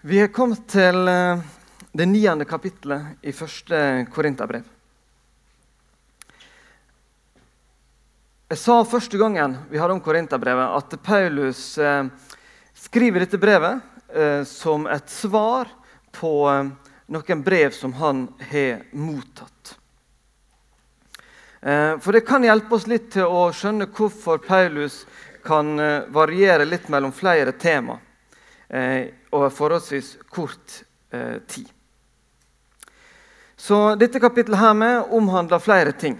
Vi er kommet til eh, det niende kapittelet i første Korinterbrev. Jeg sa første gangen vi hadde om Korinterbrevet, at Paulus eh, skriver dette brevet eh, som et svar på noen brev som han har mottatt. For det kan hjelpe oss litt til å skjønne hvorfor Paulus kan variere litt mellom flere temaer eh, over forholdsvis kort eh, tid. Så dette kapittelet her med omhandler flere ting.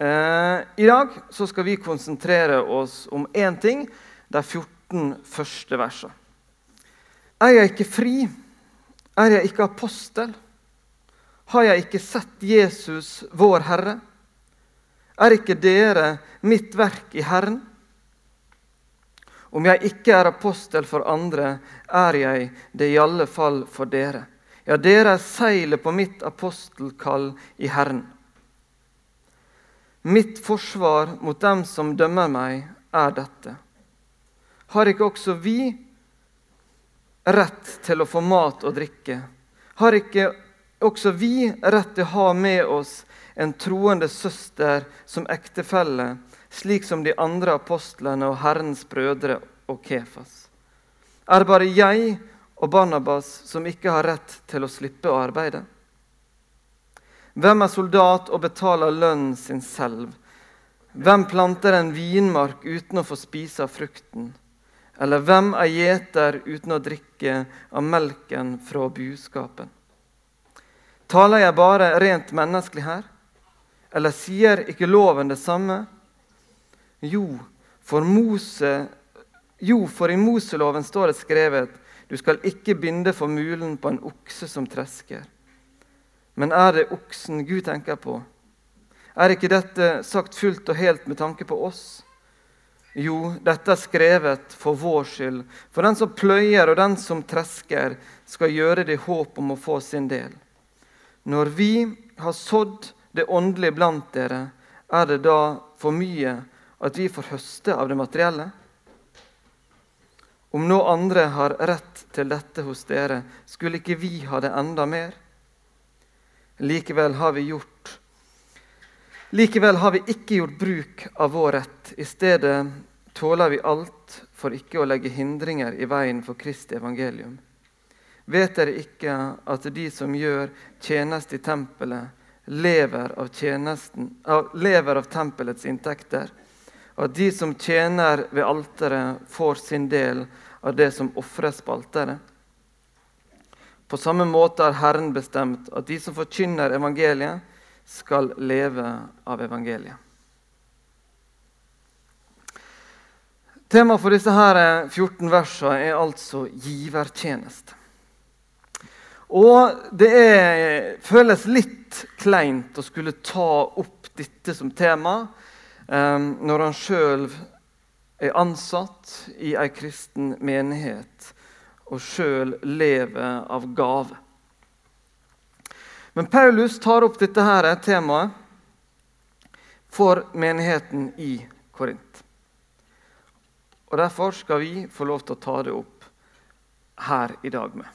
Eh, I dag skal vi konsentrere oss om én ting, de 14 første versene. Er jeg ikke fri? Er jeg ikke apostel? Har jeg ikke sett Jesus, vår Herre? Er ikke dere mitt verk i Herren? Om jeg ikke er apostel for andre, er jeg det i alle fall for dere. Ja, dere er seilet på mitt apostelkall i Herren. Mitt forsvar mot dem som dømmer meg, er dette. Har ikke også vi rett til å få mat og drikke? Har ikke også vi rett til å ha med oss en troende søster som ektefelle, slik som de andre apostlene og Herrens brødre og Kefas? Er det bare jeg og Barnabas som ikke har rett til å slippe å arbeide? Hvem er soldat og betaler lønnen sin selv? Hvem planter en vinmark uten å få spise av frukten? Eller hvem er gjeter uten å drikke av melken fra buskapen? Taler jeg bare rent menneskelig her? Eller sier ikke loven det samme? Jo, for, Mose, jo, for i Moseloven står det skrevet du skal ikke binde for mulen på en okse som tresker. Men er det oksen Gud tenker på? Er ikke dette sagt fullt og helt med tanke på oss? Jo, dette er skrevet for vår skyld, for den som pløyer og den som tresker, skal gjøre det i håp om å få sin del. Når vi har sådd det åndelige blant dere, er det da for mye at vi får høste av det materielle? Om nå andre har rett til dette hos dere, skulle ikke vi ha det enda mer? Likevel har vi gjort Likevel har vi ikke gjort bruk av vår rett. I stedet tåler vi alt for ikke å legge hindringer i veien for Kristi evangelium. Vet dere ikke at de som gjør tjeneste i tempelet, lever av, lever av tempelets inntekter? At de som tjener ved alteret, får sin del av det som ofres på alteret. På samme måte har Herren bestemt at de som forkynner evangeliet, skal leve av evangeliet. Temaet for disse her 14 versene er altså givertjeneste. Og det er, føles litt kleint å skulle ta opp dette som tema når han sjøl er ansatt i ei kristen menighet og sjøl lever av gave. Men Paulus tar opp dette her temaet for menigheten i Korint. Og Derfor skal vi få lov til å ta det opp her i dag med.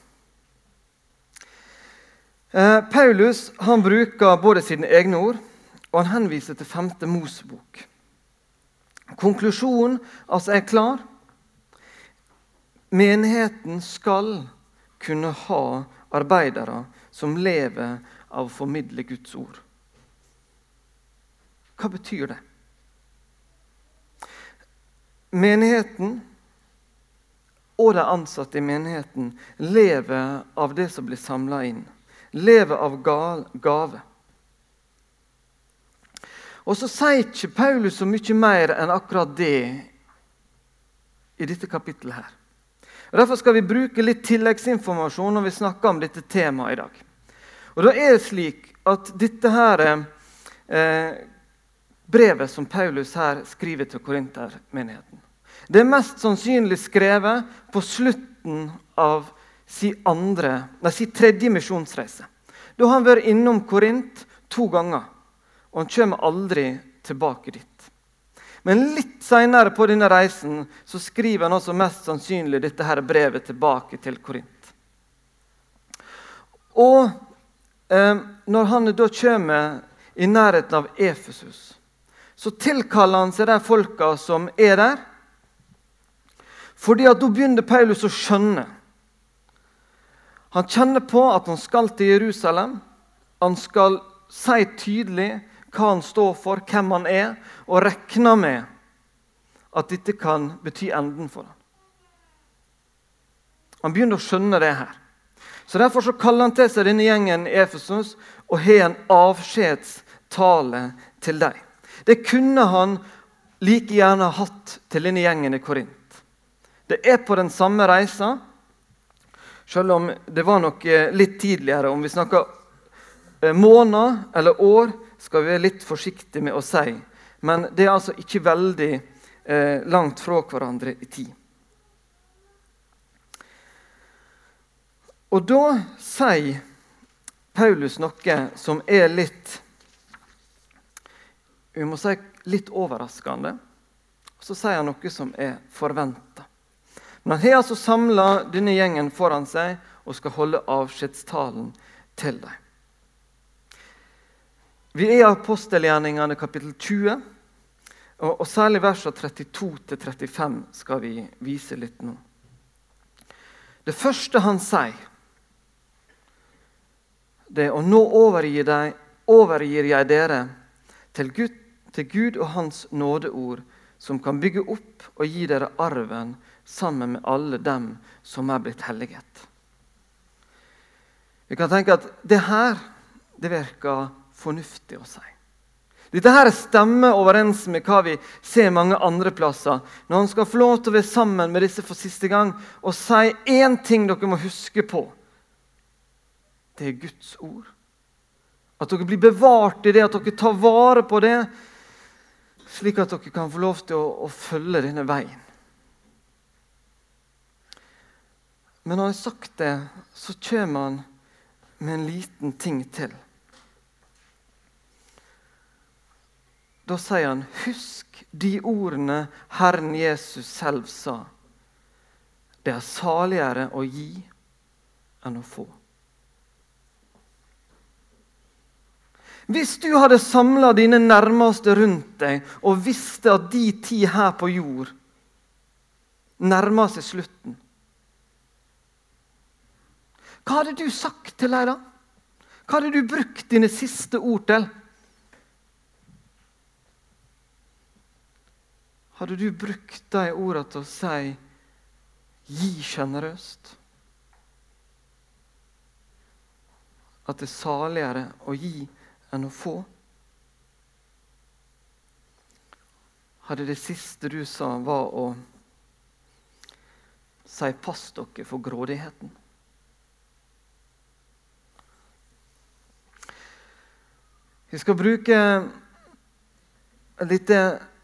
Eh, Paulus han bruker både sine egne ord og han henviser til 5. Mosebok. Konklusjonen altså er klar. Menigheten skal kunne ha arbeidere som lever av å formidle Guds ord. Hva betyr det? Menigheten og de ansatte i menigheten lever av det som blir samla inn. Lever av gave. Og så sier ikke Paulus så mye mer enn akkurat det i dette kapittelet. her. Derfor skal vi bruke litt tilleggsinformasjon når vi snakker om dette temaet i dag. Og da er det slik at dette her, eh, brevet som Paulus her skriver til korintermenigheten, det er mest sannsynlig skrevet på slutten av sin, andre, nei, sin tredje misjonsreise. Da har han vært innom Korint to ganger og han kommer aldri tilbake dit. Men litt seinere på denne reisen så skriver han også mest sannsynlig dette her brevet tilbake til Korint. Og eh, når han da kommer i nærheten av Efesus, så tilkaller han seg de folka som er der. Fordi at Da begynner Paulus å skjønne. Han kjenner på at han skal til Jerusalem. Han skal si tydelig hva han står for, hvem han er, og regner med at dette kan bety enden for ham. Han begynner å skjønne det her. Så Derfor så kaller han til seg denne gjengen i Efesus og har en avskjedstale til dem. Det kunne han like gjerne hatt til denne gjengen i Korint. Det er på den samme reisa, selv om det var noe litt tidligere. Om vi snakker eh, måneder eller år, skal vi være litt forsiktige med å si. Men det er altså ikke veldig eh, langt fra hverandre i tid. Og da sier Paulus noe som er litt vi må si litt overraskende. Så sier han noe som er forventa. Men han har altså samla denne gjengen foran seg og skal holde avskjedstalen til dem. Vi er i apostelgjerningene kapittel 20, og, og særlig versene 32-35 skal vi vise litt nå. Det første han sier, det er og nå overgir, deg, overgir jeg dere til Gud, til Gud og Hans nådeord, som kan bygge opp og gi dere arven sammen med alle dem som er blitt helliget. Vi kan tenke at det her det virker fornuftig å si. Dette her stemmer overens med hva vi ser mange andre plasser. Når han skal få lov til å være sammen med disse for siste gang og si én ting dere må huske på. Det er Guds ord. At dere blir bevart i det, at dere tar vare på det, slik at dere kan få lov til å, å følge denne veien. Men når han har sagt det, så kommer han med en liten ting til. Da sier han, 'Husk de ordene Herren Jesus selv sa.' Det er saligere å gi enn å få. Hvis du hadde samla dine nærmeste rundt deg og visste at de ti her på jord nærmer seg slutten Hva hadde du sagt til dem da? Hva hadde du brukt dine siste ord til? Hadde du brukt de ordene til å si 'gi sjenerøst'? At det er saligere å gi enn å få? Hadde det siste du sa, var å si 'pass dere for grådigheten'? Vi skal bruke litt,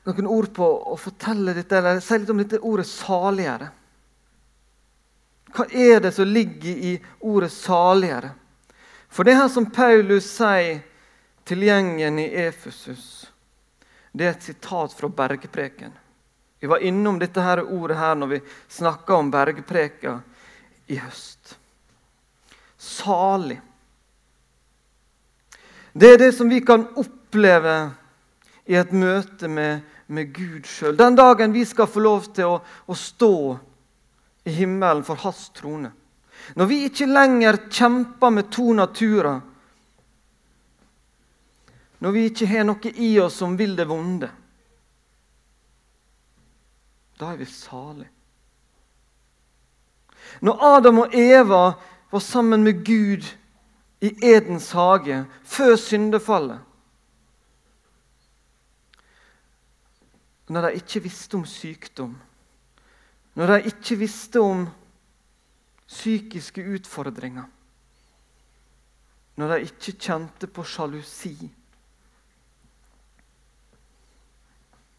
noen ord på å fortelle dette, eller si litt om dette ordet 'saligere'. Hva er det som ligger i ordet 'saligere'? For det her som Paulus sier til gjengen i Efesus, det er et sitat fra bergpreken. Vi var innom dette her ordet her når vi snakka om bergpreka i høst. Salig. Det er det som vi kan oppleve i et møte med, med Gud sjøl. Den dagen vi skal få lov til å, å stå i himmelen for Hans trone. Når vi ikke lenger kjemper med to naturer, når vi ikke har noe i oss som vil det vonde, da er vi salige. Når Adam og Eva var sammen med Gud i Edens hage før syndefallet Når de ikke visste om sykdom, når de ikke visste om psykiske utfordringer, når de ikke kjente på sjalusi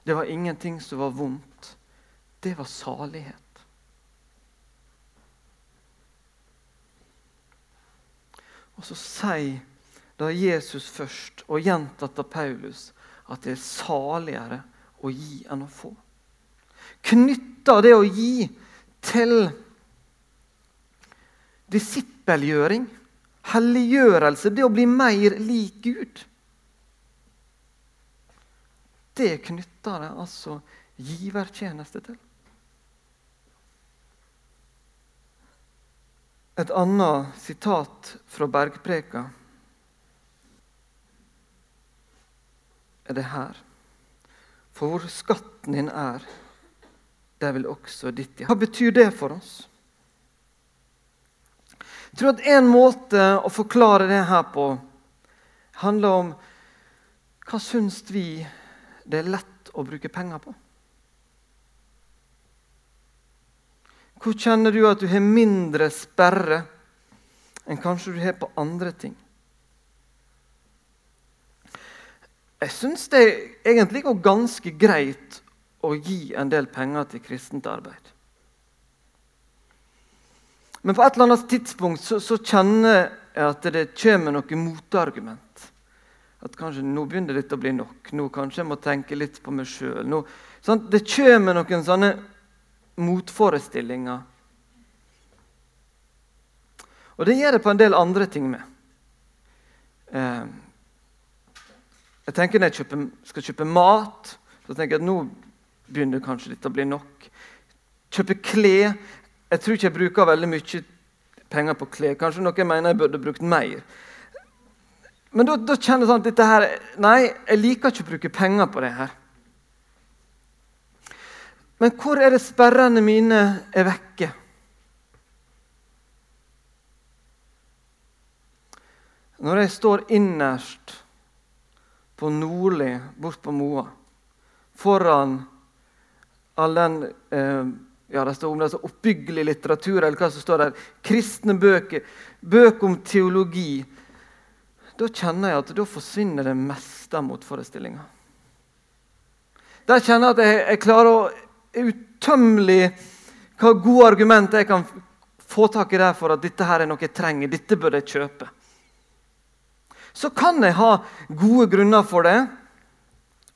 Det var ingenting som var vondt. Det var salighet. Og så sier da Jesus først, og gjentatt av Paulus, at det er saligere å gi enn å få. Knytter det å gi til disippelgjøring, helliggjørelse, det å bli mer lik Gud. Det knytter det altså givertjeneste til. Et annet sitat fra bergpreka er det her. For hvor skatten din er, der vil også ditt hjerte Hva betyr det for oss? Jeg tror at En måte å forklare det her på handler om hva syns vi det er lett å bruke penger på? Hvor kjenner du at du har mindre sperre enn kanskje du har på andre ting? Jeg syns det egentlig går ganske greit å gi en del penger til kristent arbeid. Men på et eller annet tidspunkt så, så kjenner jeg at det kommer noe motargument. At kanskje nå begynner dette å bli nok. Nå kanskje jeg må tenke litt på meg sjøl. Sånn, det kommer noen sånne motforestillinger. Og det gjør jeg på en del andre ting med. Eh, jeg tenker Når jeg kjøper, skal kjøpe mat, så tenker jeg at nå begynner kanskje dette å bli nok. Kjøpe klær Jeg tror ikke jeg bruker veldig mye penger på klær. Kanskje noen mener jeg burde brukt mer. Men da, da kjenner jeg sånn at dette her Nei, jeg liker ikke å bruke penger på det her. Men hvor er det sperrene mine er vekke? Når jeg står innerst på Nordli, bort på Moa, foran all den eh, ja, det står om det er litteratur, eller hva som står der, kristne bøker, bøker om teologi Da kjenner jeg at da forsvinner det meste av motforestillinga. Der kjenner jeg at jeg, jeg klarer å utømmelig hva gode argumenter jeg kan få tak i der for at dette her er noe jeg trenger, dette bør jeg kjøpe. Så kan jeg ha gode grunner for det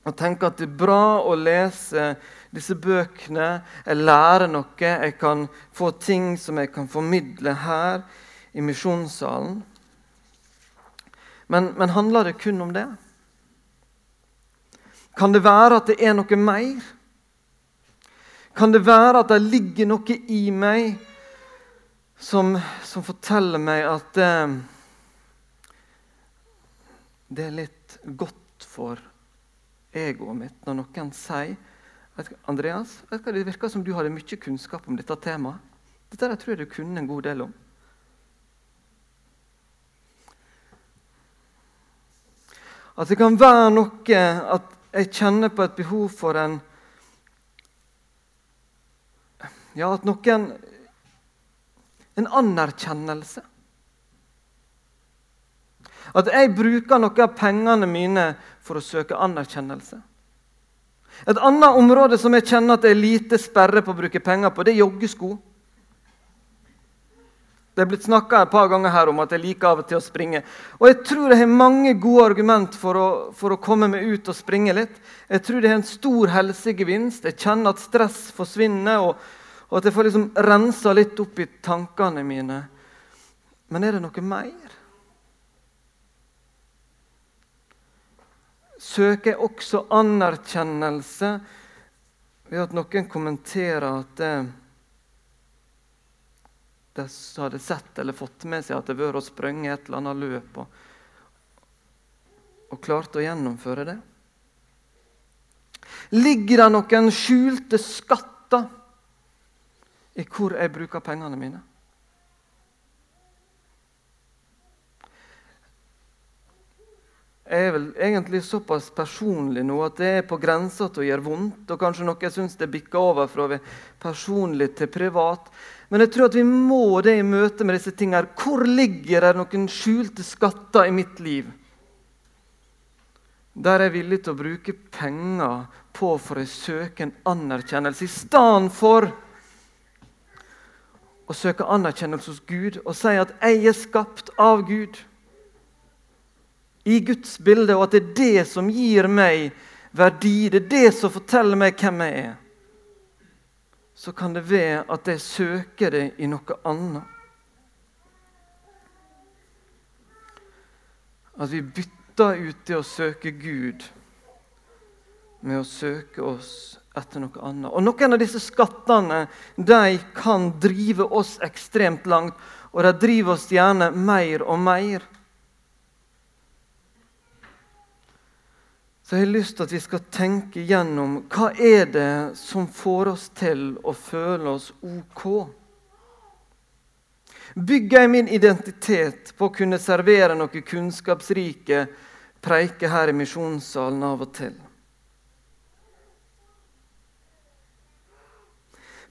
og tenke at det er bra å lese disse bøkene. Jeg lærer noe, jeg kan få ting som jeg kan formidle her i misjonssalen. Men, men handler det kun om det? Kan det være at det er noe mer? Kan det være at det ligger noe i meg som, som forteller meg at eh, det er litt godt for egoet mitt når noen sier at Andreas, det virker som du hadde mye kunnskap om dette temaet. Dette der tror jeg du kunne en god del om. At det kan være noe at jeg kjenner på et behov for en ja, at noen En anerkjennelse. At jeg bruker noe av pengene mine for å søke anerkjennelse. Et annet område som jeg kjenner at det er lite sperre på å bruke penger på, det er joggesko. Det er blitt snakka et par ganger her om at jeg liker av og til å springe. Og jeg tror jeg har mange gode argument for å, for å komme meg ut og springe litt. Jeg tror det er en stor helsegevinst. Jeg kjenner at stress forsvinner. og og at jeg får liksom rensa litt opp i tankene mine. Men er det noe mer? Søker jeg også anerkjennelse ved at noen kommenterer at de hadde sett eller fått med seg at det var å sprenge et eller annet løp, og, og klarte å gjennomføre det? Ligger det noen skjulte skatter i hvor jeg bruker pengene mine. Er vel egentlig såpass personlig nå at det er på grensa til å gjøre vondt. Og kanskje noe jeg syns det bikker over fra personlig til privat. Men jeg tror at vi må det i møte med disse tingene. Hvor ligger det noen skjulte skatter i mitt liv? Der jeg er villig til å bruke penger på for å søke en anerkjennelse, i stedet for å søke anerkjennelse hos Gud og si at 'jeg er skapt av Gud'. I Guds bilde, og at det er det som gir meg verdi, det er det som forteller meg hvem jeg er. Så kan det være at jeg søker det i noe annet. At vi bytter ut det å søke Gud med å søke oss etter noe annet. Og Noen av disse skattene de kan drive oss ekstremt langt, og de driver oss gjerne mer og mer. Så jeg har lyst til at vi skal tenke gjennom hva er det som får oss til å føle oss ok. Bygger jeg min identitet på å kunne servere noe kunnskapsrike preike her i misjonssalen av og til?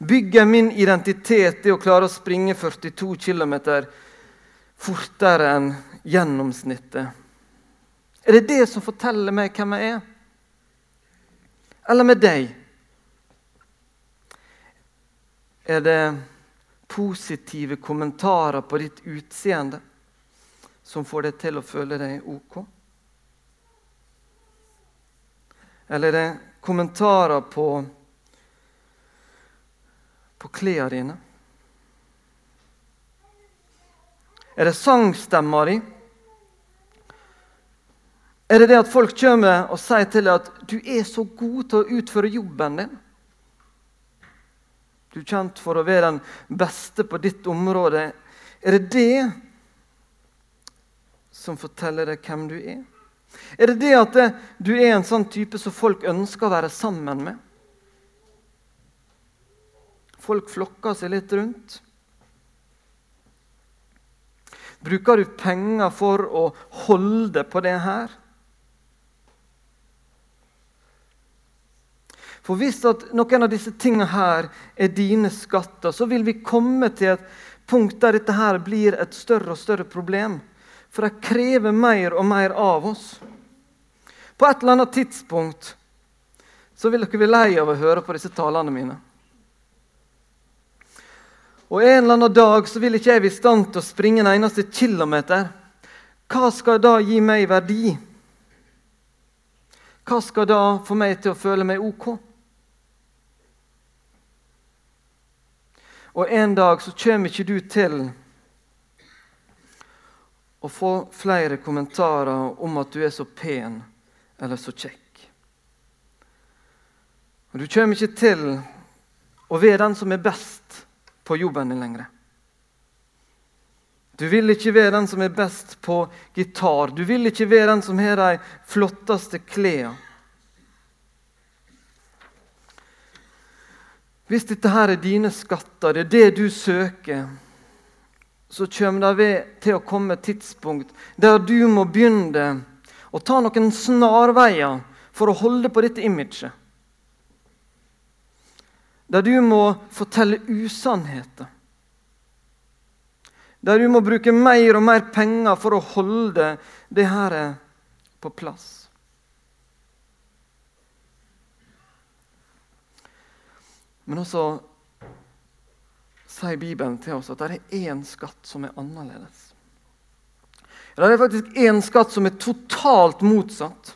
Bygger min identitet i å klare å springe 42 km fortere enn gjennomsnittet? Er det det som forteller meg hvem jeg er? Eller med deg? Er det positive kommentarer på ditt utseende som får deg til å føle deg ok? Eller er det kommentarer på på klærne dine? Er det sangstemma di? Er det det at folk kommer og sier til deg at 'du er så god til å utføre jobben din'? Du er kjent for å være den beste på ditt område. Er det det som forteller deg hvem du er? Er det det at du er en sånn type som folk ønsker å være sammen med? Folk flokker seg litt rundt. Bruker du penger for å holde på det her? For Hvis noen av disse tingene her er dine skatter, så vil vi komme til et punkt der dette her blir et større og større problem. For de krever mer og mer av oss. På et eller annet tidspunkt så vil dere bli lei av å høre på disse talene mine. Og En eller annen dag så vil ikke jeg være i stand til å springe en eneste kilometer. Hva skal da gi meg verdi? Hva skal da få meg til å føle meg ok? Og en dag så kommer ikke du til å få flere kommentarer om at du er så pen eller så kjekk. Og Du kommer ikke til å være den som er best på jobben din lenger. Du vil ikke være den som er best på gitar. Du vil ikke være den som har de flotteste klærne. Hvis dette her er dine skatter, det er det du søker, så kommer det til å komme et tidspunkt der du må begynne å ta noen snarveier for å holde på dette imaget. Der du må fortelle usannheter. Der du må bruke mer og mer penger for å holde det her på plass. Men også sier Bibelen til oss at det er én skatt som er annerledes. Det er faktisk én skatt som er totalt motsatt.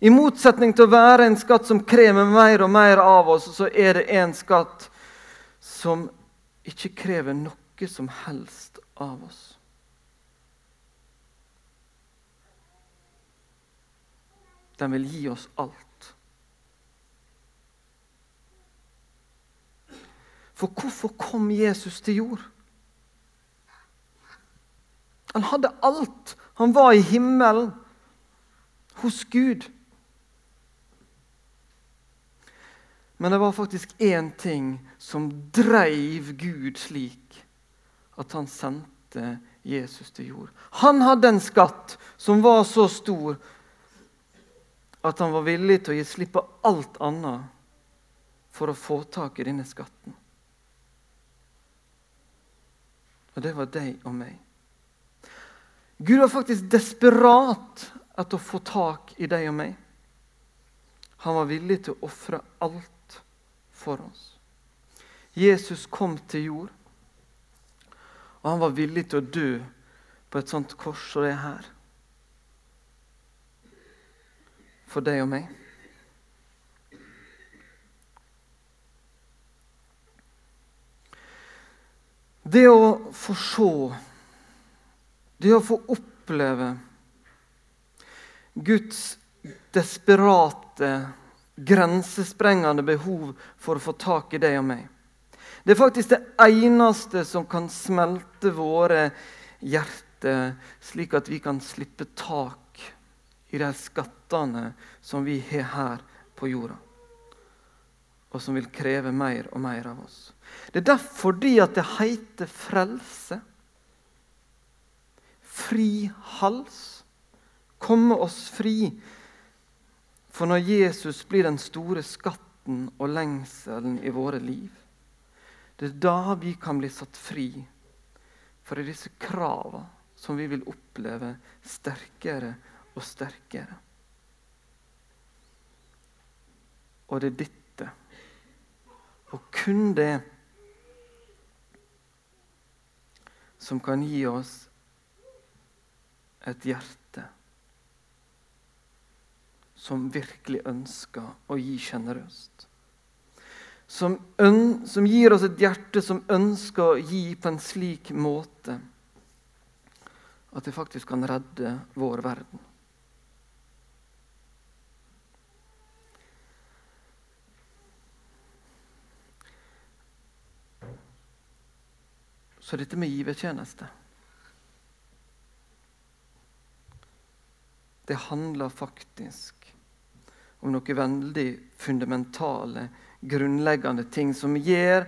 I motsetning til å være en skatt som krever mer og mer av oss, så er det en skatt som ikke krever noe som helst av oss. Den vil gi oss alt. For hvorfor kom Jesus til jord? Han hadde alt. Han var i himmelen, hos Gud. Men det var faktisk én ting som dreiv Gud slik at han sendte Jesus til jord. Han hadde en skatt som var så stor at han var villig til å gi slipp på alt annet for å få tak i denne skatten. Og det var deg og meg. Gud var faktisk desperat etter å få tak i deg og meg. Han var villig til å ofre alt for oss. Jesus kom til jord, og han var villig til å dø på et sånt kors som det er her. For deg og meg. Det å få se, det å få oppleve Guds desperate, grensesprengende behov for å få tak i deg og meg. Det er faktisk det eneste som kan smelte våre hjerter, slik at vi kan slippe tak i de skattene som vi har her på jorda, og som vil kreve mer og mer av oss. Det er derfor det heter frelse. Fri hals. Komme oss fri. For når Jesus blir den store skatten og lengselen i våre liv, det er da vi kan bli satt fri for disse kravene som vi vil oppleve sterkere og sterkere. Og det er dette, og kun det, som kan gi oss et hjerte som virkelig ønsker å gi sjenerøst. Som, som, gir oss et hjerte som ønsker å gi på en slik måte at det faktisk kan redde vår verden. Så dette med givertjeneste Det handler faktisk om noen veldig fundamentale, grunnleggende ting som gjør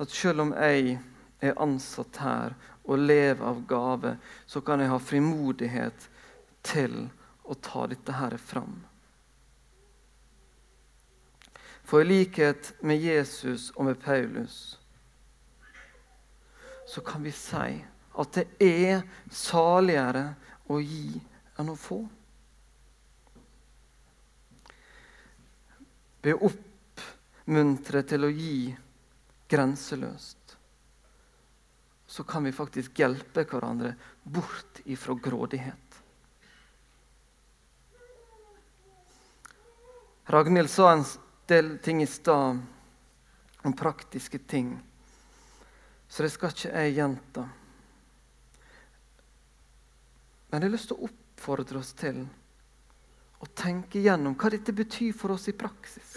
at selv om jeg er ansatt her og lever av gave, så kan jeg ha frimodighet til å ta dette her fram. For i likhet med Jesus og med Paulus så kan vi si at det er saligere å gi enn å få. Be oppmuntre til å gi grenseløst, så kan vi faktisk hjelpe hverandre bort ifra grådighet. Ragnhild sa en del ting i stad om praktiske ting. Så det skal ikke jeg gjenta. Men jeg har lyst til å oppfordre oss til å tenke gjennom hva dette betyr for oss i praksis.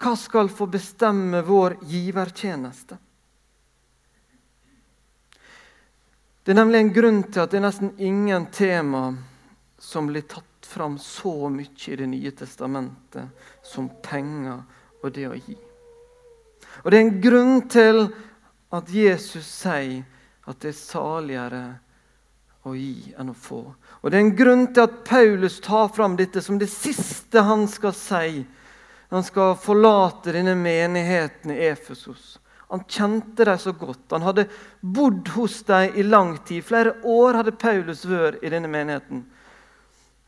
Hva skal få bestemme vår givertjeneste? Det er nemlig en grunn til at det er nesten ingen tema som blir tatt fram så mye i Det nye testamentet som penger og det å gi. Og Det er en grunn til at Jesus sier at det er saligere å gi enn å få. Og Det er en grunn til at Paulus tar fram dette som det siste han skal si. Han skal forlate denne menigheten i Efesos. Han kjente dem så godt. Han hadde bodd hos dem i lang tid. Flere år hadde Paulus vært i denne menigheten.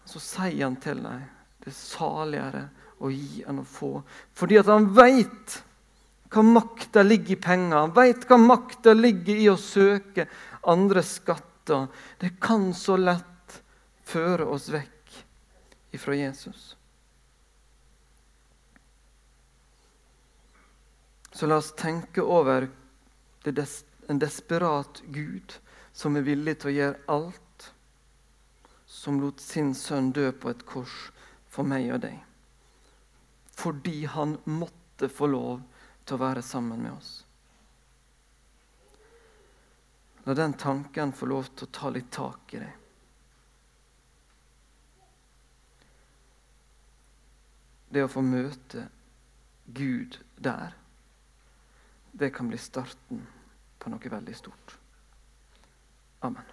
Så sier han til dem det er saligere å gi enn å få. Fordi at han veit hva makta ligger i penger. Han veit hva makta ligger i å søke andre skatter. Det kan så lett føre oss vekk ifra Jesus. Så la oss tenke over des en desperat Gud som er villig til å gjøre alt, som lot sin sønn dø på et kors for meg og deg. Fordi han måtte få lov til å være sammen med oss. La den tanken få lov til å ta litt tak i deg. Det å få møte Gud der, det kan bli starten på noe veldig stort. Amen.